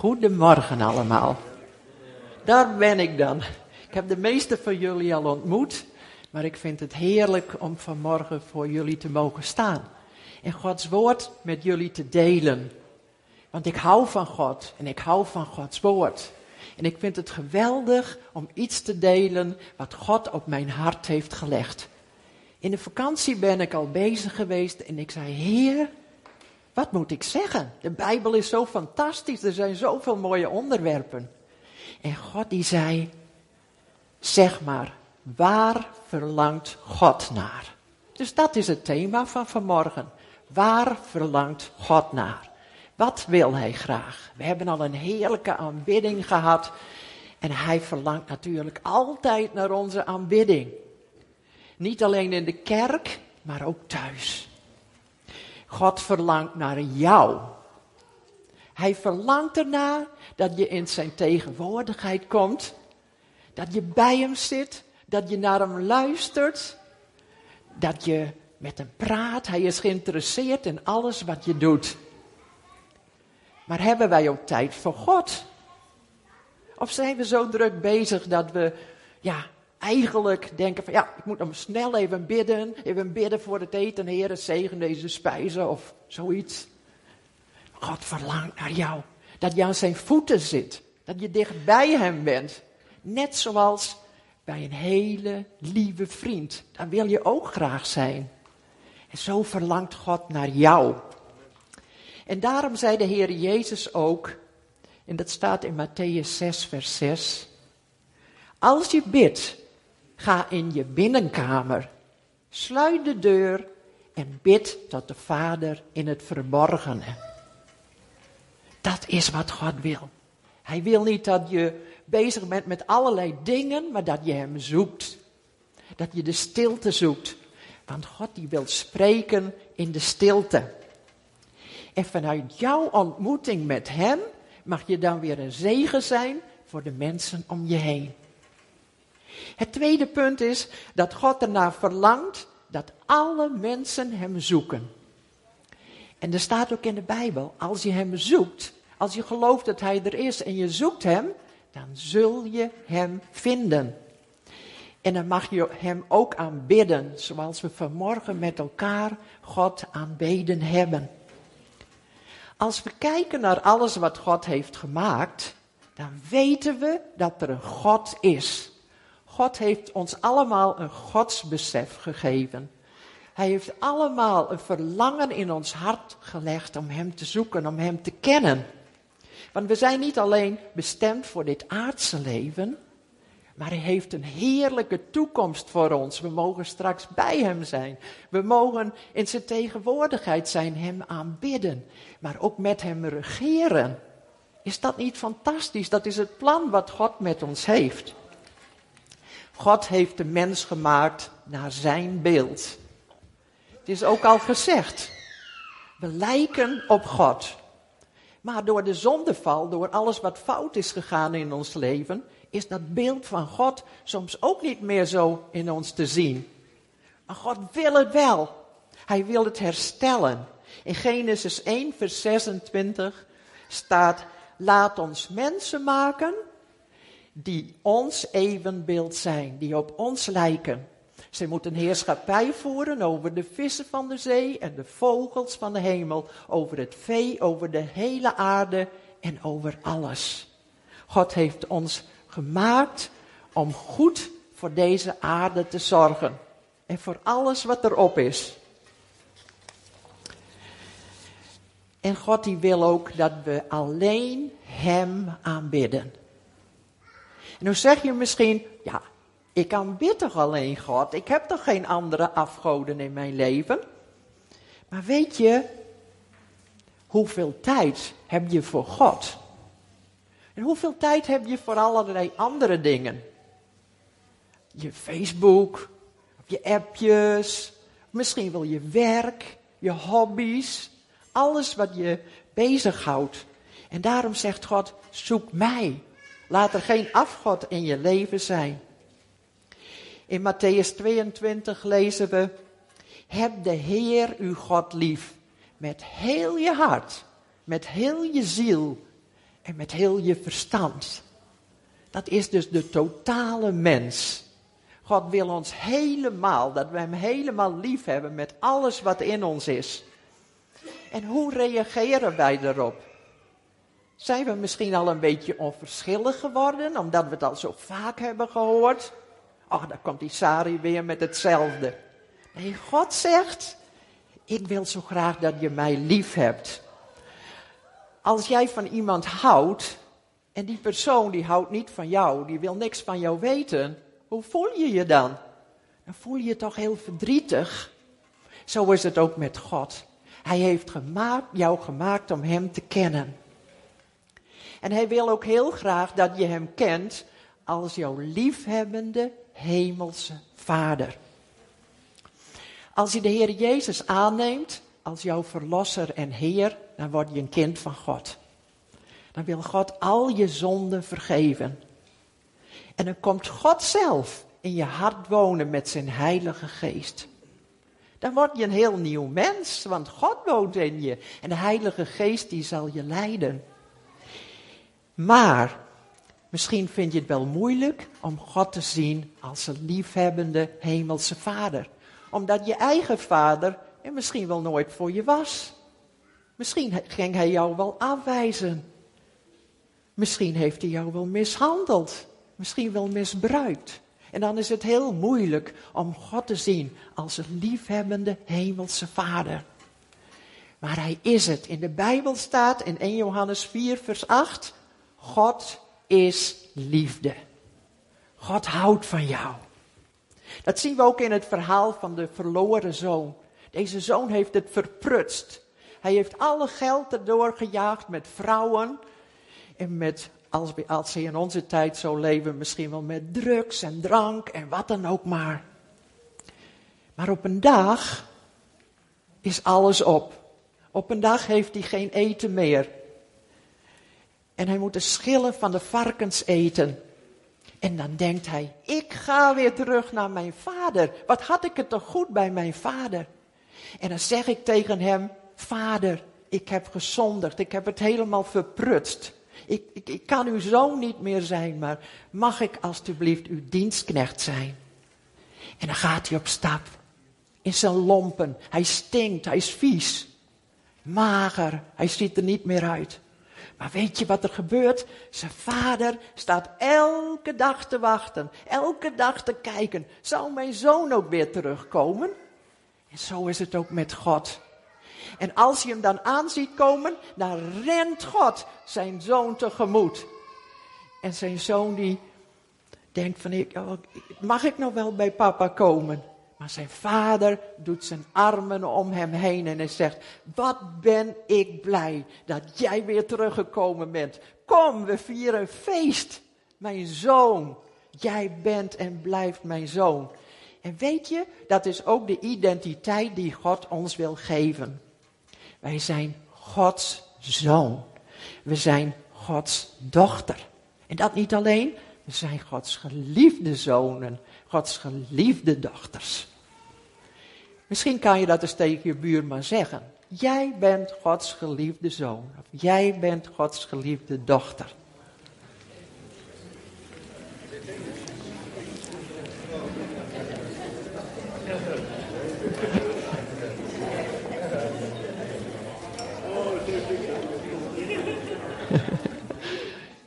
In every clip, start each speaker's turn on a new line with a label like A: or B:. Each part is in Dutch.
A: Goedemorgen allemaal. Daar ben ik dan. Ik heb de meeste van jullie al ontmoet, maar ik vind het heerlijk om vanmorgen voor jullie te mogen staan. En Gods woord met jullie te delen. Want ik hou van God en ik hou van Gods woord. En ik vind het geweldig om iets te delen wat God op mijn hart heeft gelegd. In de vakantie ben ik al bezig geweest en ik zei, Heer, wat moet ik zeggen? De Bijbel is zo fantastisch, er zijn zoveel mooie onderwerpen. En God die zei, zeg maar, waar verlangt God naar? Dus dat is het thema van vanmorgen. Waar verlangt God naar? Wat wil hij graag? We hebben al een heerlijke aanbidding gehad. En hij verlangt natuurlijk altijd naar onze aanbidding. Niet alleen in de kerk, maar ook thuis. God verlangt naar jou. Hij verlangt ernaar dat je in zijn tegenwoordigheid komt. Dat je bij hem zit. Dat je naar hem luistert. Dat je met hem praat. Hij is geïnteresseerd in alles wat je doet. Maar hebben wij ook tijd voor God? Of zijn we zo druk bezig dat we, ja, eigenlijk denken van, ja, ik moet nog snel even bidden, even bidden voor het eten, Heer, zegen deze spijzen of zoiets. God verlangt naar jou, dat je aan zijn voeten zit, dat je dicht bij hem bent. Net zoals bij een hele lieve vriend. Daar wil je ook graag zijn. En zo verlangt God naar jou. En daarom zei de Heer Jezus ook, en dat staat in Matthäus 6, vers 6. Als je bidt, ga in je binnenkamer, sluit de deur en bid tot de Vader in het verborgene. Dat is wat God wil. Hij wil niet dat je bezig bent met allerlei dingen, maar dat je Hem zoekt. Dat je de stilte zoekt. Want God die wil spreken in de stilte. En vanuit jouw ontmoeting met Hem mag je dan weer een zegen zijn voor de mensen om je heen. Het tweede punt is dat God ernaar verlangt dat alle mensen Hem zoeken. En er staat ook in de Bijbel, als je Hem zoekt, als je gelooft dat Hij er is en je zoekt Hem, dan zul je Hem vinden. En dan mag je Hem ook aanbidden, zoals we vanmorgen met elkaar God aanbeden hebben. Als we kijken naar alles wat God heeft gemaakt, dan weten we dat er een God is. God heeft ons allemaal een godsbesef gegeven. Hij heeft allemaal een verlangen in ons hart gelegd om Hem te zoeken, om Hem te kennen. Want we zijn niet alleen bestemd voor dit aardse leven, maar Hij heeft een heerlijke toekomst voor ons. We mogen straks bij Hem zijn. We mogen in Zijn tegenwoordigheid zijn, Hem aanbidden, maar ook met Hem regeren. Is dat niet fantastisch? Dat is het plan wat God met ons heeft. God heeft de mens gemaakt naar zijn beeld. Het is ook al gezegd. We lijken op God. Maar door de zondeval, door alles wat fout is gegaan in ons leven, is dat beeld van God soms ook niet meer zo in ons te zien. Maar God wil het wel. Hij wil het herstellen. In Genesis 1, vers 26 staat: Laat ons mensen maken die ons evenbeeld zijn, die op ons lijken. Zij moeten heerschappij voeren over de vissen van de zee en de vogels van de hemel, over het vee, over de hele aarde en over alles. God heeft ons gemaakt om goed voor deze aarde te zorgen en voor alles wat erop is. En God die wil ook dat we alleen Hem aanbidden. En dan zeg je misschien, ja, ik aanbid toch alleen God? Ik heb toch geen andere afgoden in mijn leven? Maar weet je, hoeveel tijd heb je voor God? En hoeveel tijd heb je voor allerlei andere dingen? Je Facebook, je appjes, misschien wel je werk, je hobby's, alles wat je bezighoudt. En daarom zegt God, zoek mij. Laat er geen afgod in je leven zijn. In Matthäus 22 lezen we, heb de Heer uw God lief met heel je hart, met heel je ziel en met heel je verstand. Dat is dus de totale mens. God wil ons helemaal, dat we Hem helemaal lief hebben met alles wat in ons is. En hoe reageren wij daarop? Zijn we misschien al een beetje onverschillig geworden, omdat we het al zo vaak hebben gehoord? Ach, dan komt die Sari weer met hetzelfde. Nee, God zegt, ik wil zo graag dat je mij lief hebt. Als jij van iemand houdt, en die persoon die houdt niet van jou, die wil niks van jou weten, hoe voel je je dan? Dan voel je je toch heel verdrietig. Zo is het ook met God. Hij heeft gemaakt, jou gemaakt om Hem te kennen. En Hij wil ook heel graag dat je Hem kent als jouw liefhebbende hemelse Vader. Als je de Heer Jezus aanneemt als jouw verlosser en Heer, dan word je een kind van God. Dan wil God al je zonden vergeven. En dan komt God zelf in je hart wonen met zijn Heilige Geest. Dan word je een heel nieuw mens, want God woont in je. En de Heilige Geest die zal je leiden. Maar misschien vind je het wel moeilijk om God te zien als een liefhebbende hemelse vader. Omdat je eigen vader er misschien wel nooit voor je was. Misschien ging hij jou wel afwijzen. Misschien heeft hij jou wel mishandeld. Misschien wel misbruikt. En dan is het heel moeilijk om God te zien als een liefhebbende hemelse vader. Maar hij is het. In de Bijbel staat in 1 Johannes 4, vers 8: God is liefde. God houdt van jou. Dat zien we ook in het verhaal van de verloren zoon. Deze zoon heeft het verprutst. Hij heeft alle geld erdoor gejaagd met vrouwen en met, als, als in onze tijd zo leven, misschien wel met drugs en drank en wat dan ook maar. Maar op een dag is alles op. Op een dag heeft hij geen eten meer. En hij moet de schillen van de varkens eten. En dan denkt hij, ik ga weer terug naar mijn vader. Wat had ik het toch goed bij mijn vader? En dan zeg ik tegen hem, vader, ik heb gezondigd, ik heb het helemaal verprutst. Ik, ik, ik kan uw zoon niet meer zijn, maar mag ik alstublieft uw dienstknecht zijn? En dan gaat hij op stap. In zijn lompen. Hij stinkt, hij is vies. Mager, hij ziet er niet meer uit. Maar weet je wat er gebeurt? Zijn vader staat elke dag te wachten, elke dag te kijken. Zou mijn zoon ook weer terugkomen? En zo is het ook met God. En als je hem dan aanziet komen, dan rent God zijn zoon tegemoet. En zijn zoon die denkt van, oh, mag ik nog wel bij papa komen? Maar zijn vader doet zijn armen om hem heen en hij zegt, wat ben ik blij dat jij weer teruggekomen bent. Kom, we vieren feest. Mijn zoon, jij bent en blijft mijn zoon. En weet je, dat is ook de identiteit die God ons wil geven. Wij zijn Gods zoon. We zijn Gods dochter. En dat niet alleen, we zijn Gods geliefde zonen, Gods geliefde dochters. Misschien kan je dat eens tegen je buurman zeggen. Jij bent Gods geliefde zoon. Of jij bent Gods geliefde dochter.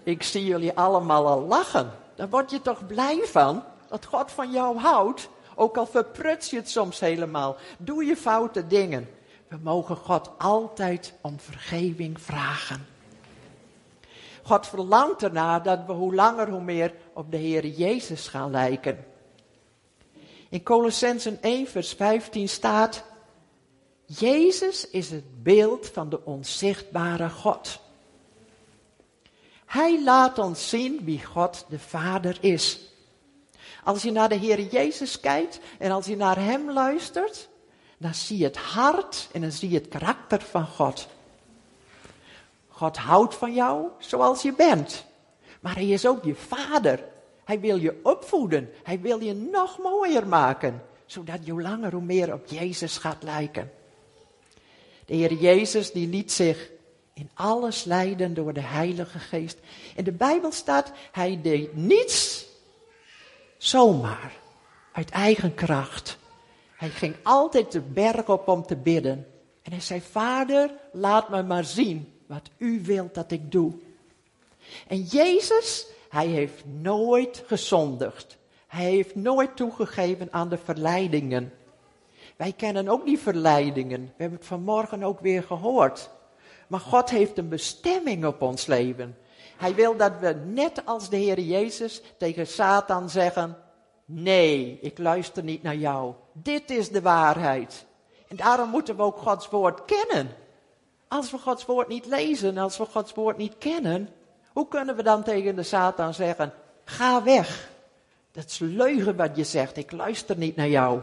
A: Ik zie jullie allemaal al lachen. Daar word je toch blij van? Dat God van jou houdt. Ook al verpruts je het soms helemaal. Doe je foute dingen. We mogen God altijd om vergeving vragen. God verlangt ernaar dat we hoe langer hoe meer op de Heer Jezus gaan lijken. In Colossensen 1 vers 15 staat, Jezus is het beeld van de onzichtbare God. Hij laat ons zien wie God de Vader is. Als je naar de Heer Jezus kijkt en als je naar Hem luistert, dan zie je het hart en dan zie je het karakter van God. God houdt van jou zoals je bent. Maar Hij is ook je Vader. Hij wil je opvoeden. Hij wil je nog mooier maken. Zodat je langer hoe meer op Jezus gaat lijken. De Heer Jezus die liet zich In alles leiden door de Heilige Geest. In de Bijbel staat, hij deed niets zomaar, uit eigen kracht. Hij ging altijd de berg op om te bidden. En hij zei, Vader, laat me maar zien wat u wilt dat ik doe. En Jezus, hij heeft nooit gezondigd. Hij heeft nooit toegegeven aan de verleidingen. Wij kennen ook die verleidingen. We hebben het vanmorgen ook weer gehoord. Maar God heeft een bestemming op ons leven. Hij wil dat we net als de Heer Jezus tegen Satan zeggen: Nee, ik luister niet naar jou. Dit is de waarheid. En daarom moeten we ook Gods woord kennen. Als we Gods woord niet lezen, als we Gods woord niet kennen, hoe kunnen we dan tegen de Satan zeggen: Ga weg. Dat is leugen wat je zegt, ik luister niet naar jou.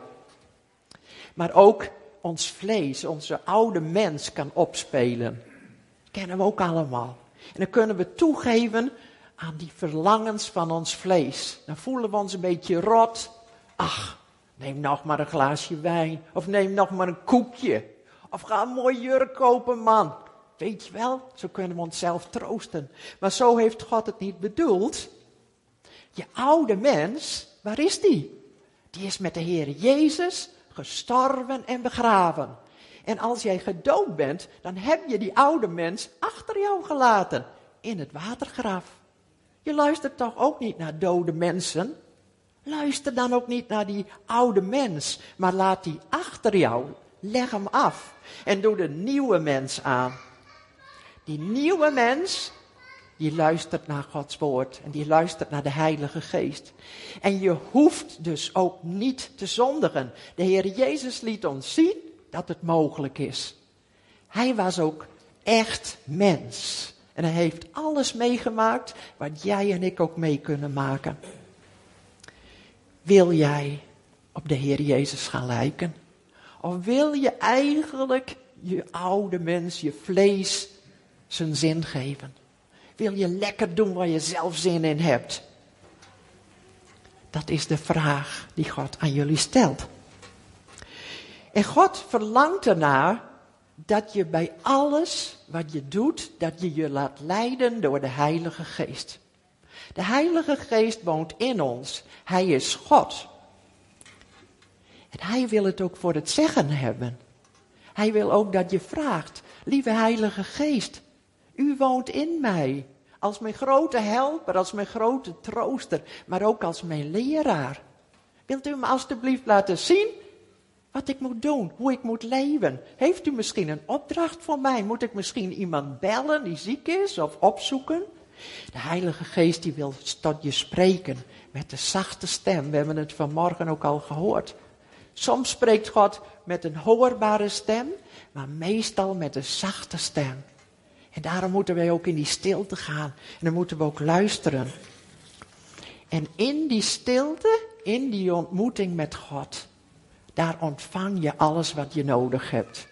A: Maar ook ons vlees, onze oude mens kan opspelen. Dat kennen we ook allemaal. En dan kunnen we toegeven aan die verlangens van ons vlees. Dan voelen we ons een beetje rot. Ach, neem nog maar een glaasje wijn. Of neem nog maar een koekje. Of ga een mooi jurk kopen, man. Weet je wel, zo kunnen we onszelf troosten. Maar zo heeft God het niet bedoeld. Je oude mens, waar is die? Die is met de Heer Jezus gestorven en begraven. En als jij gedood bent, dan heb je die oude mens achter jou gelaten in het watergraf. Je luistert toch ook niet naar dode mensen? Luister dan ook niet naar die oude mens, maar laat die achter jou. Leg hem af en doe de nieuwe mens aan. Die nieuwe mens, die luistert naar Gods woord en die luistert naar de Heilige Geest. En je hoeft dus ook niet te zondigen. De Heer Jezus liet ons zien dat het mogelijk is. Hij was ook echt mens. En hij heeft alles meegemaakt wat jij en ik ook mee kunnen maken. Wil jij op de Heer Jezus gaan lijken? Of wil je eigenlijk je oude mens, je vlees, zijn zin geven? Wil je lekker doen waar je zelf zin in hebt? Dat is de vraag die God aan jullie stelt. En God verlangt ernaar dat je bij alles wat je doet, dat je je laat leiden door de Heilige Geest. De Heilige Geest woont in ons. Hij is God. En hij wil het ook voor het zeggen hebben. Hij wil ook dat je vraagt, lieve Heilige Geest, u woont in mij. Als mijn grote helper, als mijn grote trooster, maar ook als mijn leraar. Wilt u me alstublieft laten zien wat ik moet doen, hoe ik moet leven. Heeft u misschien een opdracht voor mij? Moet ik misschien iemand bellen die ziek is of opzoeken? De Heilige Geest die wil tot je spreken met de zachte stem. We hebben het vanmorgen ook al gehoord. Soms spreekt God met een hoorbare stem, maar meestal met een zachte stem. En daarom moeten wij ook in die stilte gaan. En dan moeten we ook luisteren. En in die stilte, in die ontmoeting met God, daar ontvang je alles wat je nodig hebt.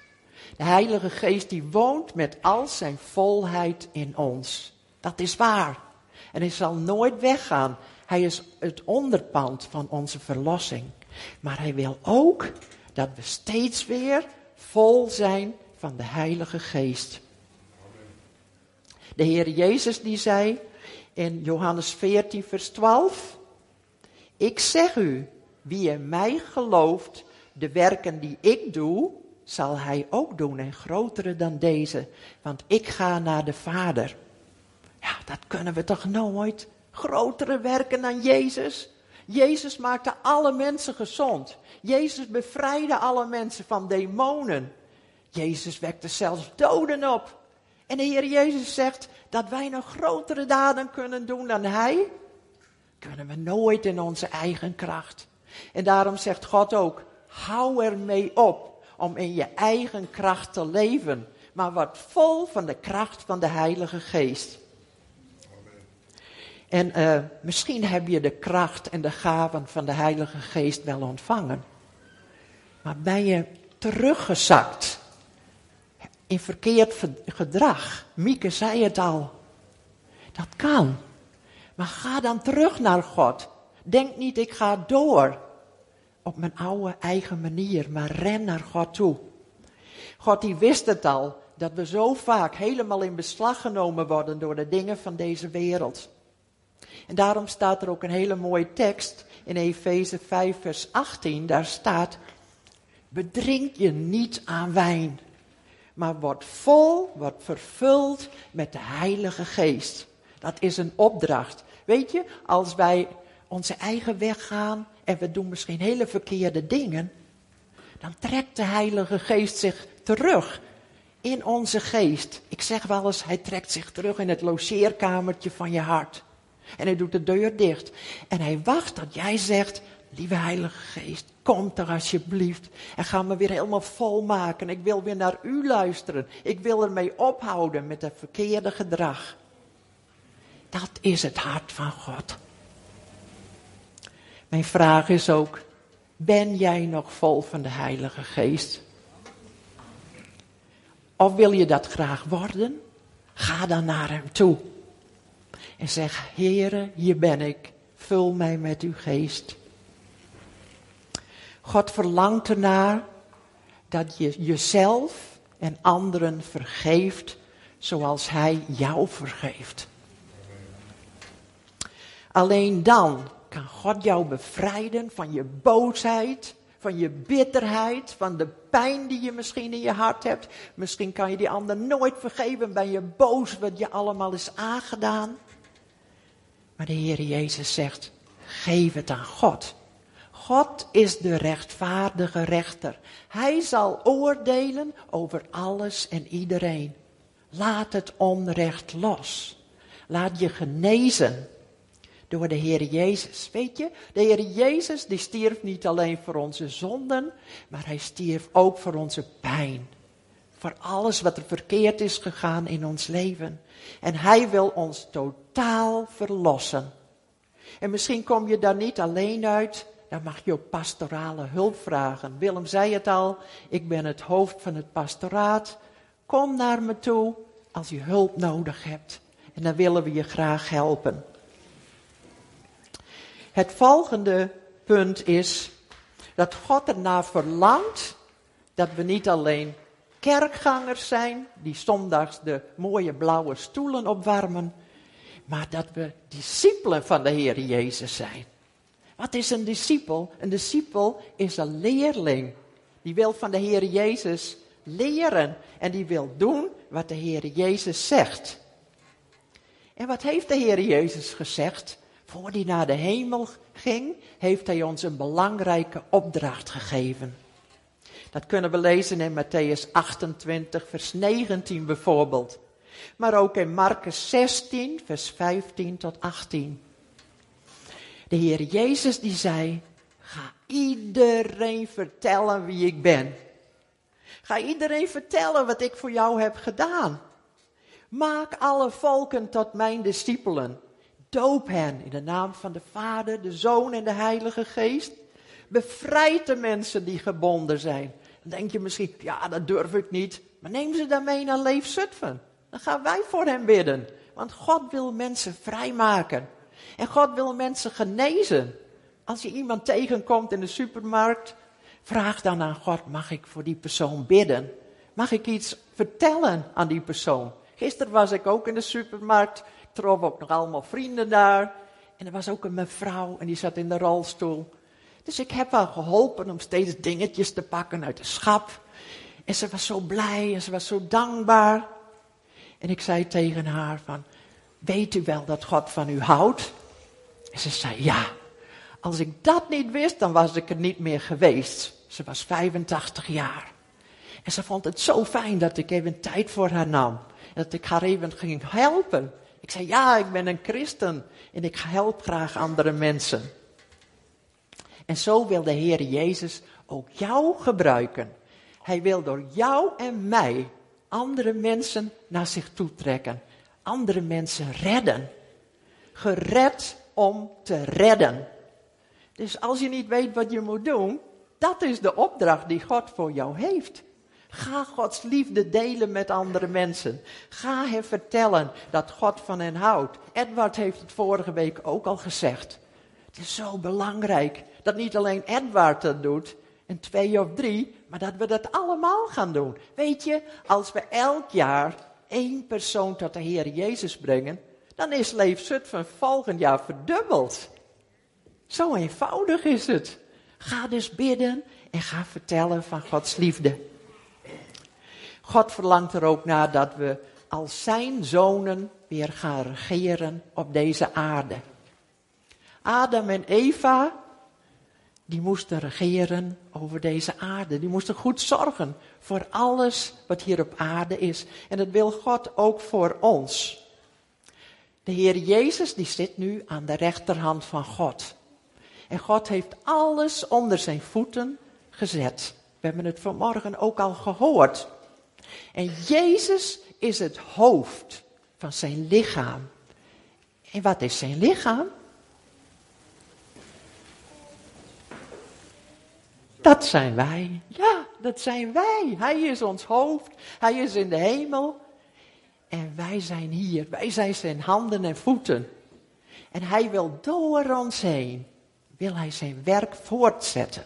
A: De Heilige Geest die woont met al zijn volheid in ons. Dat is waar. En hij zal nooit weggaan. Hij is het onderpand van onze verlossing. Maar hij wil ook dat we steeds weer vol zijn van de Heilige Geest. De Heer Jezus die zei in Johannes 14 vers 12. Ik zeg u, wie in mij gelooft, de werken die ik doe, zal hij ook doen en grotere dan deze, want ik ga naar de Vader. Ja, dat kunnen we toch nooit? Grotere werken dan Jezus? Jezus maakte alle mensen gezond. Jezus bevrijdde alle mensen van demonen. Jezus wekte zelfs doden op. En de Heer Jezus zegt dat wij nog grotere daden kunnen doen dan Hij. Kunnen we nooit in onze eigen kracht. En daarom zegt God ook, Hou ermee op om in je eigen kracht te leven, maar word vol van de kracht van de Heilige Geest. En uh, misschien heb je de kracht en de gaven van de Heilige Geest wel ontvangen. Maar ben je teruggezakt in verkeerd gedrag? Mieke zei het al. Dat kan. Maar ga dan terug naar God. Denk niet, ik ga door op mijn oude eigen manier, maar ren naar God toe. God die wist het al, dat we zo vaak helemaal in beslag genomen worden door de dingen van deze wereld. En daarom staat er ook een hele mooie tekst in Efeze 5, vers 18. Daar staat: Bedrink je niet aan wijn, maar word vol, word vervuld met de Heilige Geest. Dat is een opdracht. Weet je, als wij onze eigen weg gaan en we doen misschien hele verkeerde dingen, dan trekt de Heilige Geest zich terug in onze geest. Ik zeg wel eens, hij trekt zich terug in het logeerkamertje van je hart. En hij doet de deur dicht. En hij wacht dat jij zegt, lieve Heilige Geest, kom toch alsjeblieft. En ga me weer helemaal vol maken. Ik wil weer naar u luisteren. Ik wil ermee ophouden met het verkeerde gedrag. Dat is het hart van God. Mijn vraag is ook, ben jij nog vol van de Heilige Geest? Of wil je dat graag worden? Ga dan naar Hem toe. En zeg, Heere, hier ben ik. Vul mij met uw geest. God verlangt ernaar dat je jezelf en anderen vergeeft zoals Hij jou vergeeft. Alleen dan kan God jou bevrijden van je boosheid, van je bitterheid, van de pijn die je misschien in je hart hebt. Misschien kan je die ander nooit vergeven, ben je boos wat je allemaal is aangedaan. Maar de Heer Jezus zegt, geef het aan God. God is de rechtvaardige rechter. Hij zal oordelen over alles en iedereen. Laat het onrecht los. Laat je genezen door de Heer Jezus. Weet je, de Heer Jezus die stierf niet alleen voor onze zonden, maar hij stierf ook voor onze pijn. Voor alles wat er verkeerd is gegaan in ons leven. En hij wil ons totaal verlossen. En misschien kom je daar niet alleen uit, dan mag je ook pastorale hulp vragen. Willem zei het al, ik ben het hoofd van het pastoraat. Kom naar me toe als je hulp nodig hebt. En dan willen we je graag helpen. Het volgende punt is dat God ernaar verlangt dat we niet alleen kerkgangers zijn, die zondags de mooie blauwe stoelen opwarmen, maar dat we discipelen van de Heer Jezus zijn. Wat is een discipel? Een discipel is een leerling. Die wil van de Heer Jezus leren en die wil doen wat de Heer Jezus zegt. En wat heeft de Heer Jezus gezegd? Voor hij naar de hemel ging, heeft hij ons een belangrijke opdracht gegeven. Dat kunnen we lezen in Matthäus 28, vers 19 bijvoorbeeld. Maar ook in Marcus 16, vers 15 tot 18. De Heer Jezus die zei, ga iedereen vertellen wie ik ben. Ga iedereen vertellen wat ik voor jou heb gedaan. Maak alle volken tot mijn discipelen. Doop hen in de naam van de Vader, de Zoon en de Heilige Geest. Bevrijd de mensen die gebonden zijn. Dan denk je misschien, ja, dat durf ik niet. Maar neem ze dan mee naar Leef. Dan gaan wij voor hen bidden. Want God wil mensen vrijmaken. En God wil mensen genezen. Als je iemand tegenkomt in de supermarkt, vraag dan aan God, mag ik voor die persoon bidden? Mag ik iets vertellen aan die persoon? Gisteren was ik ook in de supermarkt trof ook nog allemaal vrienden daar. En er was ook een mevrouw en die zat in de rolstoel. Dus ik heb haar geholpen om steeds dingetjes te pakken uit de schap. En ze was zo blij en ze was zo dankbaar. En ik zei tegen haar van, weet u wel dat God van u houdt? En ze zei, ja. Als ik dat niet wist, dan was ik er niet meer geweest. Ze was 85 jaar. En ze vond het zo fijn dat ik even tijd voor haar nam. Dat ik haar even ging helpen. Ik zei, ja, ik ben een christen en ik help graag andere mensen. En zo wil de Heer Jezus ook jou gebruiken. Hij wil door jou en mij andere mensen naar zich toe trekken. Andere mensen redden. Gered om te redden. Dus als je niet weet wat je moet doen, dat is de opdracht die God voor jou heeft. Ga Gods liefde delen met andere mensen. Ga hen vertellen dat God van hen houdt. Edward heeft het vorige week ook al gezegd. Het is zo belangrijk dat niet alleen Edward dat doet, en twee of drie, maar dat we dat allemaal gaan doen. Weet je, als we elk jaar één persoon tot de Heer Jezus brengen, dan is Leef van volgend jaar verdubbeld. Zo eenvoudig is het. Ga dus bidden en ga vertellen van Gods liefde. God verlangt er ook naar dat we als zijn zonen weer gaan regeren op deze aarde. Adam en Eva, die moesten regeren over deze aarde. Die moesten goed zorgen voor alles wat hier op aarde is. En dat wil God ook voor ons. De Heer Jezus, die zit nu aan de rechterhand van God. En God heeft alles onder zijn voeten gezet. We hebben het vanmorgen ook al gehoord. En Jezus is het hoofd van zijn lichaam. En wat is zijn lichaam? Dat zijn wij. Ja, dat zijn wij. Hij is ons hoofd. Hij is in de hemel. En wij zijn hier. Wij zijn zijn handen en voeten. En hij wil door ons heen, wil hij zijn werk voortzetten.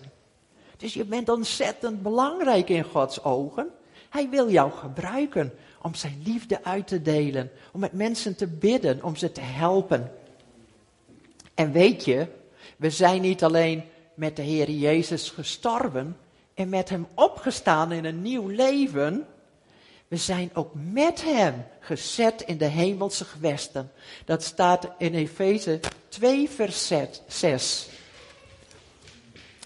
A: Dus je bent ontzettend belangrijk in Gods ogen. Hij wil jou gebruiken om zijn liefde uit te delen, om met mensen te bidden, om ze te helpen. En weet je, we zijn niet alleen met de Heer Jezus gestorven en met Hem opgestaan in een nieuw leven. We zijn ook met Hem gezet in de hemelse gewesten. Dat staat in Efeze 2 vers 6.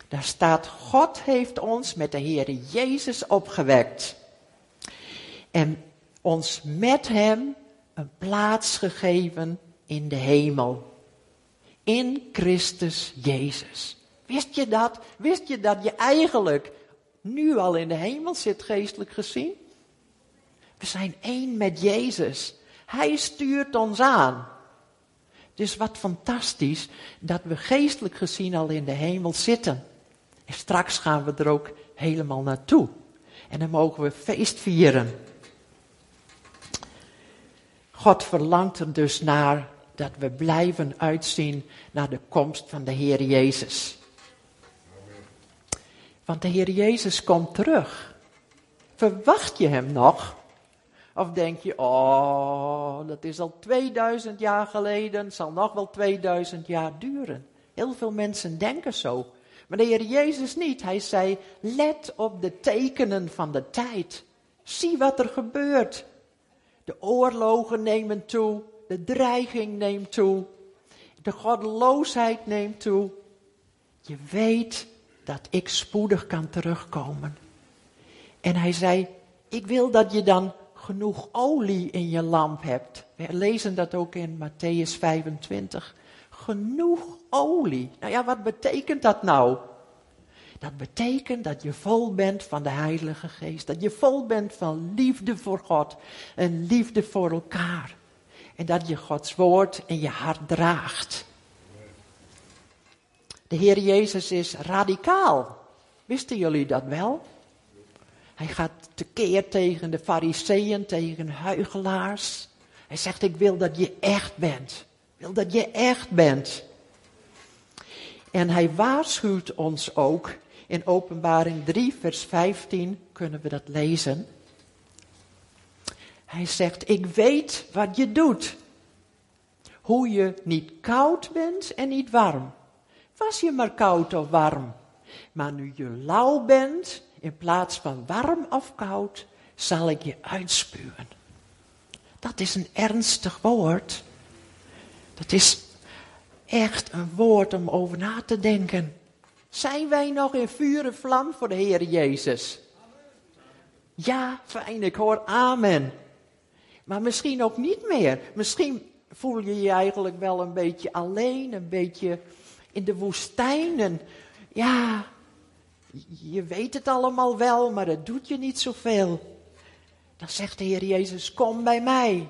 A: Daar staat, God heeft ons met de Heer Jezus opgewekt. En ons met Hem een plaats gegeven in de hemel. In Christus Jezus. Wist je dat? Wist je dat je eigenlijk nu al in de hemel zit, geestelijk gezien? We zijn één met Jezus. Hij stuurt ons aan. Dus wat fantastisch dat we geestelijk gezien al in de hemel zitten. En straks gaan we er ook helemaal naartoe. En dan mogen we feest vieren. God verlangt er dus naar dat we blijven uitzien naar de komst van de Heer Jezus. Want de Heer Jezus komt terug. Verwacht je Hem nog? Of denk je, oh, dat is al 2000 jaar geleden, zal nog wel 2000 jaar duren. Heel veel mensen denken zo. Maar de Heer Jezus niet. Hij zei, let op de tekenen van de tijd. Zie wat er gebeurt. De oorlogen nemen toe, de dreiging neemt toe, de goddeloosheid neemt toe. Je weet dat ik spoedig kan terugkomen. En hij zei, ik wil dat je dan genoeg olie in je lamp hebt. We lezen dat ook in Matthäus 25. Genoeg olie. Nou ja, wat betekent dat nou? Dat betekent dat je vol bent van de Heilige Geest. Dat je vol bent van liefde voor God en liefde voor elkaar. En dat je Gods woord in je hart draagt. De Heer Jezus is radicaal. Wisten jullie dat wel? Hij gaat tekeer tegen de fariseeën, tegen huigelaars. Hij zegt, ik wil dat je echt bent. Ik wil dat je echt bent. En hij waarschuwt ons ook in Openbaring 3, vers 15 kunnen we dat lezen. Hij zegt, ik weet wat je doet. Hoe je niet koud bent en niet warm. Was je maar koud of warm. Maar nu je lauw bent, in plaats van warm of koud, zal ik je uitspuwen. Dat is een ernstig woord. Dat is echt een woord om over na te denken. Zijn wij nog in vuur en vlam voor de Heer Jezus? Ja, fijn, ik hoor amen. Maar misschien ook niet meer. Misschien voel je je eigenlijk wel een beetje alleen, een beetje in de woestijn. ja, je weet het allemaal wel, maar het doet je niet zoveel. Dan zegt de Heer Jezus, kom bij mij.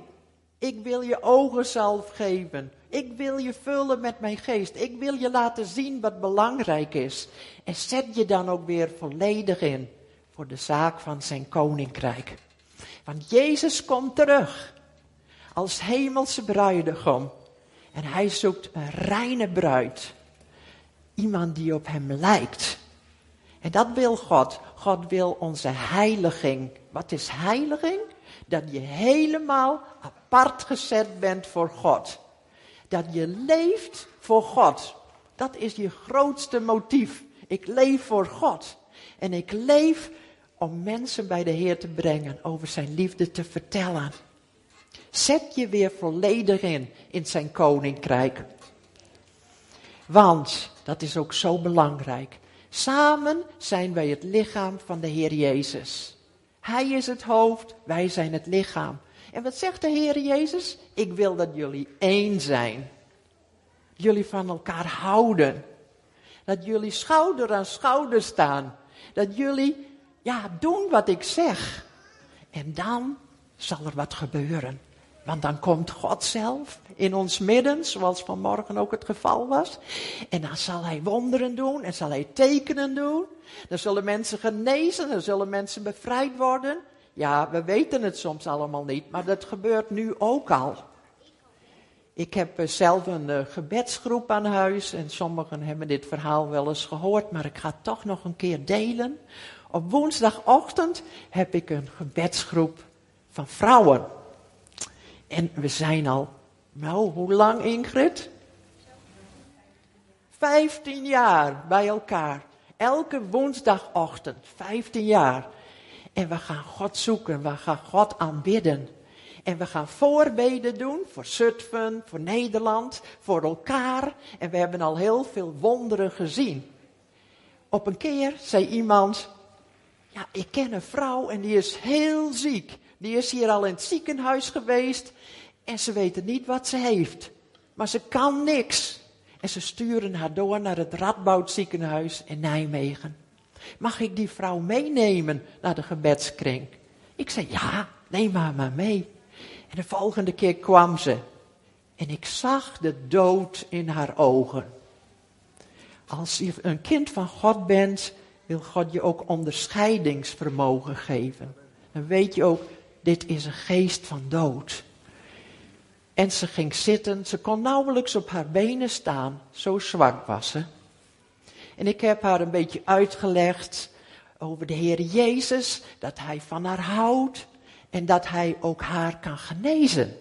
A: Ik wil je ogen zelf geven. Ik wil je vullen met mijn geest. Ik wil je laten zien wat belangrijk is. En zet je dan ook weer volledig in voor de zaak van zijn koninkrijk. Want Jezus komt terug als hemelse bruidegom. En hij zoekt een reine bruid. Iemand die op hem lijkt. En dat wil God God wil onze heiliging. Wat is heiliging? Dat je helemaal apart gezet bent voor God. Dat je leeft voor God. Dat is je grootste motief. Ik leef voor God. En ik leef om mensen bij de Heer te brengen, over zijn liefde te vertellen. Zet je weer volledig in, in zijn koninkrijk. Want, dat is ook zo belangrijk, samen zijn wij het lichaam van de Heer Jezus. Hij is het hoofd, wij zijn het lichaam. En wat zegt de Heer Jezus? Ik wil dat jullie één zijn. Jullie van elkaar houden. Dat jullie schouder aan schouder staan. Dat jullie, ja, doen wat ik zeg. En dan zal er wat gebeuren. Want dan komt God zelf in ons midden, zoals vanmorgen ook het geval was. En dan zal hij wonderen doen en zal hij tekenen doen. Dan zullen mensen genezen, dan zullen mensen bevrijd worden. Ja, we weten het soms allemaal niet, maar dat gebeurt nu ook al. Ik heb eh, zelf een uh, gebedsgroep aan huis en sommigen hebben dit verhaal wel eens gehoord, maar ik ga het toch nog een keer delen. Op woensdagochtend heb ik een gebedsgroep van vrouwen. En we zijn al, nou, hoe lang Ingrid? Vijftien jaar bij elkaar. Elke woensdagochtend, vijftien jaar. En we gaan God zoeken, we gaan God aanbidden. En we gaan voorbeden doen voor Zutphen, voor Nederland, voor elkaar. En we hebben al heel veel wonderen gezien. Op een keer zei iemand, ja, ik ken een vrouw en die is heel ziek. Die is hier al in het ziekenhuis geweest en ze weten niet wat ze heeft. Maar ze kan niks. En ze sturen haar door naar het Radboud ziekenhuis in Nijmegen. Mag ik die vrouw meenemen naar de gebedskring? Ik zei, ja, neem haar maar mee. En de volgende keer kwam ze. En ik zag de dood in haar ogen. Als je een kind van God bent, wil God je ook onderscheidingsvermogen geven. Dan weet je ook, dit is een geest van dood. En ze ging zitten, ze kon nauwelijks op haar benen staan, zo zwak was ze. En ik heb haar een beetje uitgelegd over de Heer Jezus, dat Hij van haar houdt en dat Hij ook haar kan genezen.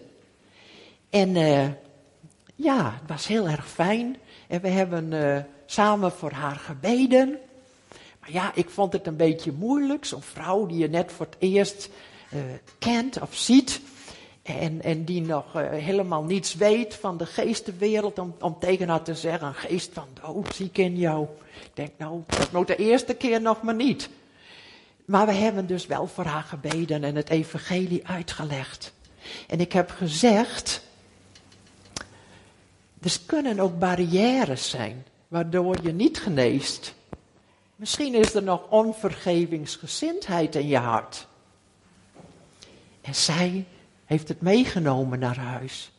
A: En uh, ja, het was heel erg fijn. En we hebben uh, samen voor haar gebeden. Maar ja, ik vond het een beetje moeilijk. Zo'n vrouw die je net voor het eerst uh, kent of ziet. En, en die nog uh, helemaal niets weet van de geestenwereld. Om, om tegen haar te zeggen, een geest van dood zie in jou. Ik denk, nou, dat moet de eerste keer nog maar niet. Maar we hebben dus wel voor haar gebeden en het evangelie uitgelegd. En ik heb gezegd, er kunnen ook barrières zijn waardoor je niet geneest. Misschien is er nog onvergevingsgezindheid in je hart. En zij heeft het meegenomen naar huis.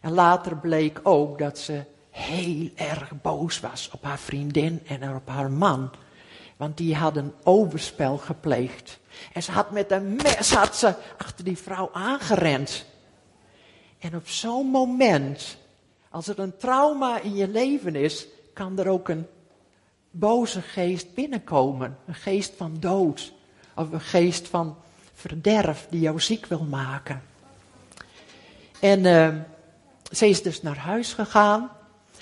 A: En later bleek ook dat ze heel erg boos was op haar vriendin en op haar man. Want die hadden overspel gepleegd. En ze had met een mes had ze achter die vrouw aangerend. En op zo'n moment, als er een trauma in je leven is, kan er ook een boze geest binnenkomen. Een geest van dood. Of een geest van verderf die jou ziek wil maken. En uh, ze is dus naar huis gegaan.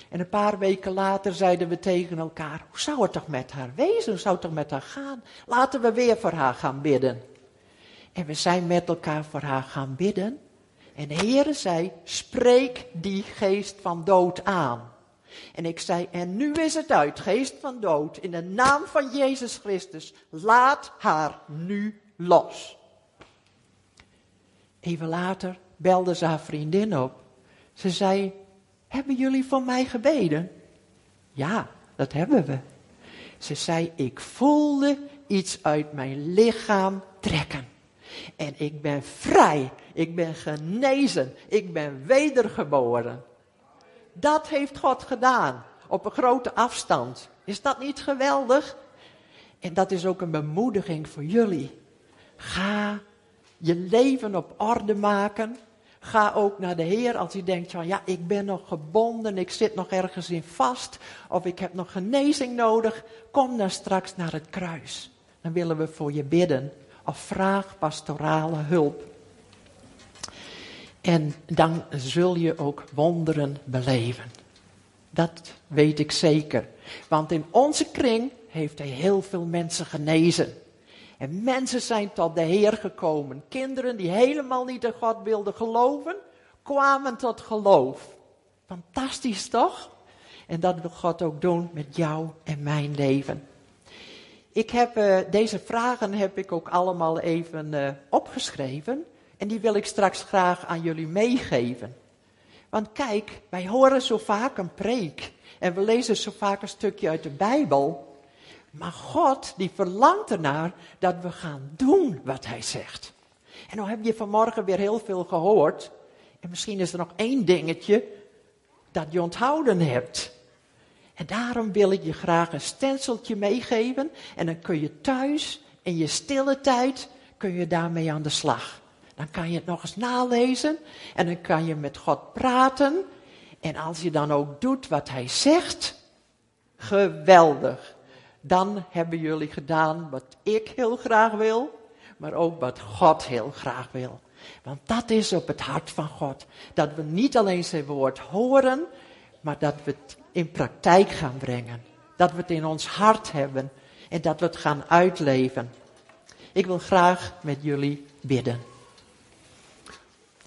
A: En een paar weken later zeiden we tegen elkaar: Hoe zou het toch met haar wezen? Hoe zou het toch met haar gaan? Laten we weer voor haar gaan bidden. En we zijn met elkaar voor haar gaan bidden. En de Heere zei: Spreek die geest van dood aan. En ik zei: En nu is het uit, geest van dood, in de naam van Jezus Christus, laat haar nu los. Even later belde ze haar vriendin op. Ze zei, hebben jullie voor mij gebeden? Ja, dat hebben we. Ze zei, ik voelde iets uit mijn lichaam trekken. En ik ben vrij, ik ben genezen, ik ben wedergeboren. Dat heeft God gedaan, op een grote afstand. Is dat niet geweldig? En dat is ook een bemoediging voor jullie. Ga je leven op orde maken. Ga ook naar de Heer als je denkt van ja, ik ben nog gebonden, ik zit nog ergens in vast of ik heb nog genezing nodig. Kom dan straks naar het kruis. dan willen we voor je bidden of vraag pastorale hulp. En dan zul je ook wonderen beleven. Dat weet ik zeker. Want in onze kring heeft hij heel veel mensen genezen. En mensen zijn tot de Heer gekomen. Kinderen die helemaal niet in God wilden geloven, kwamen tot geloof. Fantastisch toch? En dat wil God ook doen met jou en mijn leven. Ik heb uh, deze vragen heb ik ook allemaal even uh, opgeschreven. En die wil ik straks graag aan jullie meegeven. Want kijk, wij horen zo vaak een preek. En we lezen zo vaak een stukje uit de Bijbel. Maar God, die verlangt ernaar dat we gaan doen wat hij zegt. En dan heb je vanmorgen weer heel veel gehoord. En misschien is er nog één dingetje dat je onthouden hebt. En daarom wil ik je graag een stenseltje meegeven. En dan kun je thuis, in je stille tijd, kun je daarmee aan de slag. Dan kan je het nog eens nalezen. En dan kan je met God praten. En als je dan ook doet wat hij zegt, geweldig. Dan hebben jullie gedaan wat ik heel graag wil, maar ook wat God heel graag wil. Want dat is op het hart van God. Dat we niet alleen zijn woord horen, maar dat we het in praktijk gaan brengen. Dat we het in ons hart hebben en dat we het gaan uitleven. Ik wil graag met jullie bidden.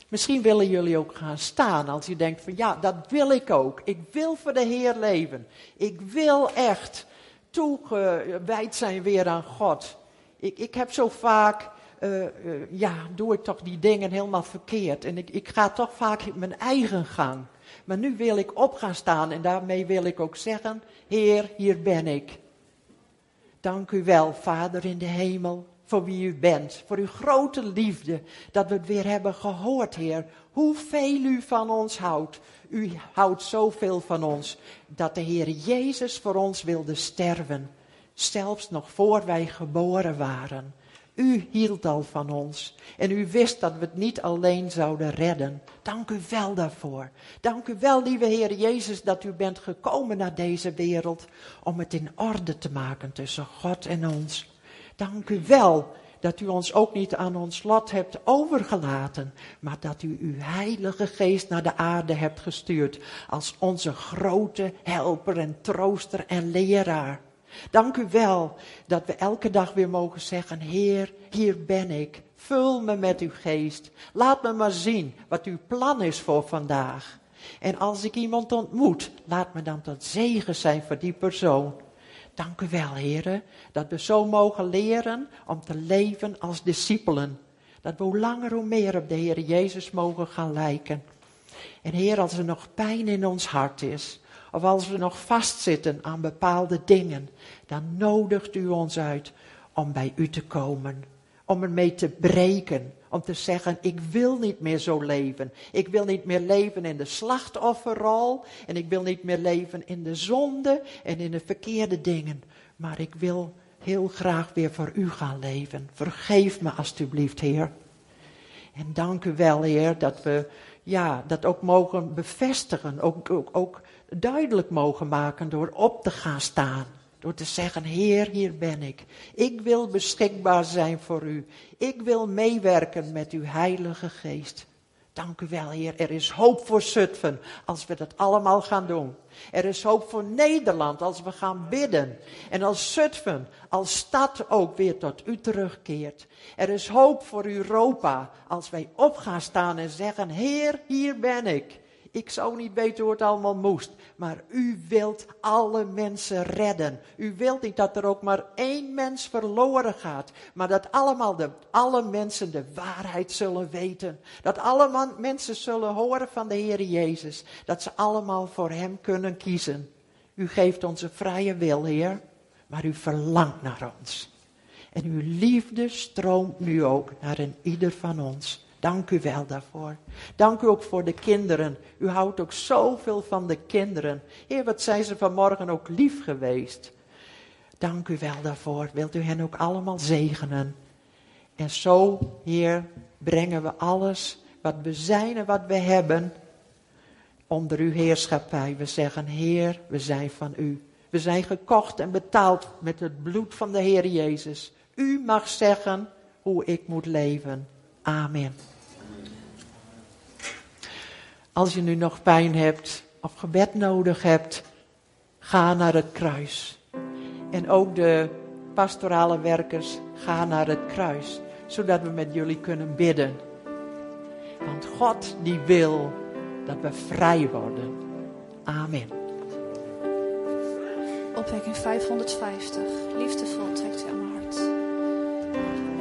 A: Misschien willen jullie ook gaan staan als je denkt van ja, dat wil ik ook. Ik wil voor de Heer leven. Ik wil echt toegewijd zijn weer aan God. Ik, ik heb zo vaak, uh, uh, ja, doe ik toch die dingen helemaal verkeerd. En ik, ik ga toch vaak mijn eigen gang. Maar nu wil ik op gaan staan en daarmee wil ik ook zeggen, Heer, hier ben ik. Dank u wel, Vader in de hemel, voor wie u bent, voor uw grote liefde, dat we het weer hebben gehoord, Heer, hoeveel u van ons houdt. U houdt zoveel van ons, dat de Heer Jezus voor ons wilde sterven, zelfs nog voor wij geboren waren. U hield al van ons en u wist dat we het niet alleen zouden redden. Dank u wel daarvoor. Dank u wel, lieve Heer Jezus, dat u bent gekomen naar deze wereld om het in orde te maken tussen God en ons. Dank u wel dat u ons ook niet aan ons lot hebt overgelaten, maar dat u uw heilige geest naar de aarde hebt gestuurd als onze grote helper en trooster en leraar. Dank u wel dat we elke dag weer mogen zeggen, Heer, hier ben ik. Vul me met uw geest. Laat me maar zien wat uw plan is voor vandaag. En als ik iemand ontmoet, laat me dan tot zegen zijn voor die persoon. Dank u wel, heren, dat we zo mogen leren om te leven als discipelen. Dat we hoe langer hoe meer op de Heer Jezus mogen gaan lijken. En Heer, als er nog pijn in ons hart is, of als we nog vastzitten aan bepaalde dingen, dan nodigt u ons uit om bij u te komen. Om ermee te breken. Om te zeggen, ik wil niet meer zo leven. Ik wil niet meer leven in de slachtofferrol. En ik wil niet meer leven in de zonde en in de verkeerde dingen. Maar ik wil heel graag weer voor u gaan leven. Vergeef me alstublieft, Heer. En dank u wel, Heer, dat we ja, dat ook mogen bevestigen. Ook, ook, ook duidelijk mogen maken door op te gaan staan. Door te zeggen, Heer, hier ben ik. Ik wil beschikbaar zijn voor u. Ik wil meewerken met uw Heilige Geest. Dank u wel, Heer. Er is hoop voor Zutphen als we dat allemaal gaan doen. Er is hoop voor Nederland als we gaan bidden. En als Zutphen, als stad ook weer tot u terugkeert. Er is hoop voor Europa als wij op gaan staan en zeggen, Heer, hier ben ik. Ik zou niet weten hoe het allemaal moest. Maar u wilt alle mensen redden. U wilt niet dat er ook maar één mens verloren gaat. Maar dat allemaal de, alle mensen de waarheid zullen weten. Dat alle mensen zullen horen van de Heer Jezus. Dat ze allemaal voor Hem kunnen kiezen. U geeft ons een vrije wil, Heer. Maar u verlangt naar ons. En uw liefde stroomt nu ook naar een ieder van ons. Dank u wel daarvoor. Dank u ook voor de kinderen. U houdt ook zoveel van de kinderen. Heer, wat zijn ze vanmorgen ook lief geweest. Dank u wel daarvoor. Wilt u hen ook allemaal zegenen. En zo, Heer, brengen we alles wat we zijn en wat we hebben onder uw heerschappij. We zeggen, Heer, we zijn van u. We zijn gekocht en betaald met het bloed van de Heer Jezus. U mag zeggen hoe ik moet leven. Amen. Als je nu nog pijn hebt of gebed nodig hebt, ga naar het kruis. En ook de pastorale werkers, ga naar het kruis, zodat we met jullie kunnen bidden. Want God die wil dat we vrij worden. Amen.
B: Opwekking 550. Liefdevol trekt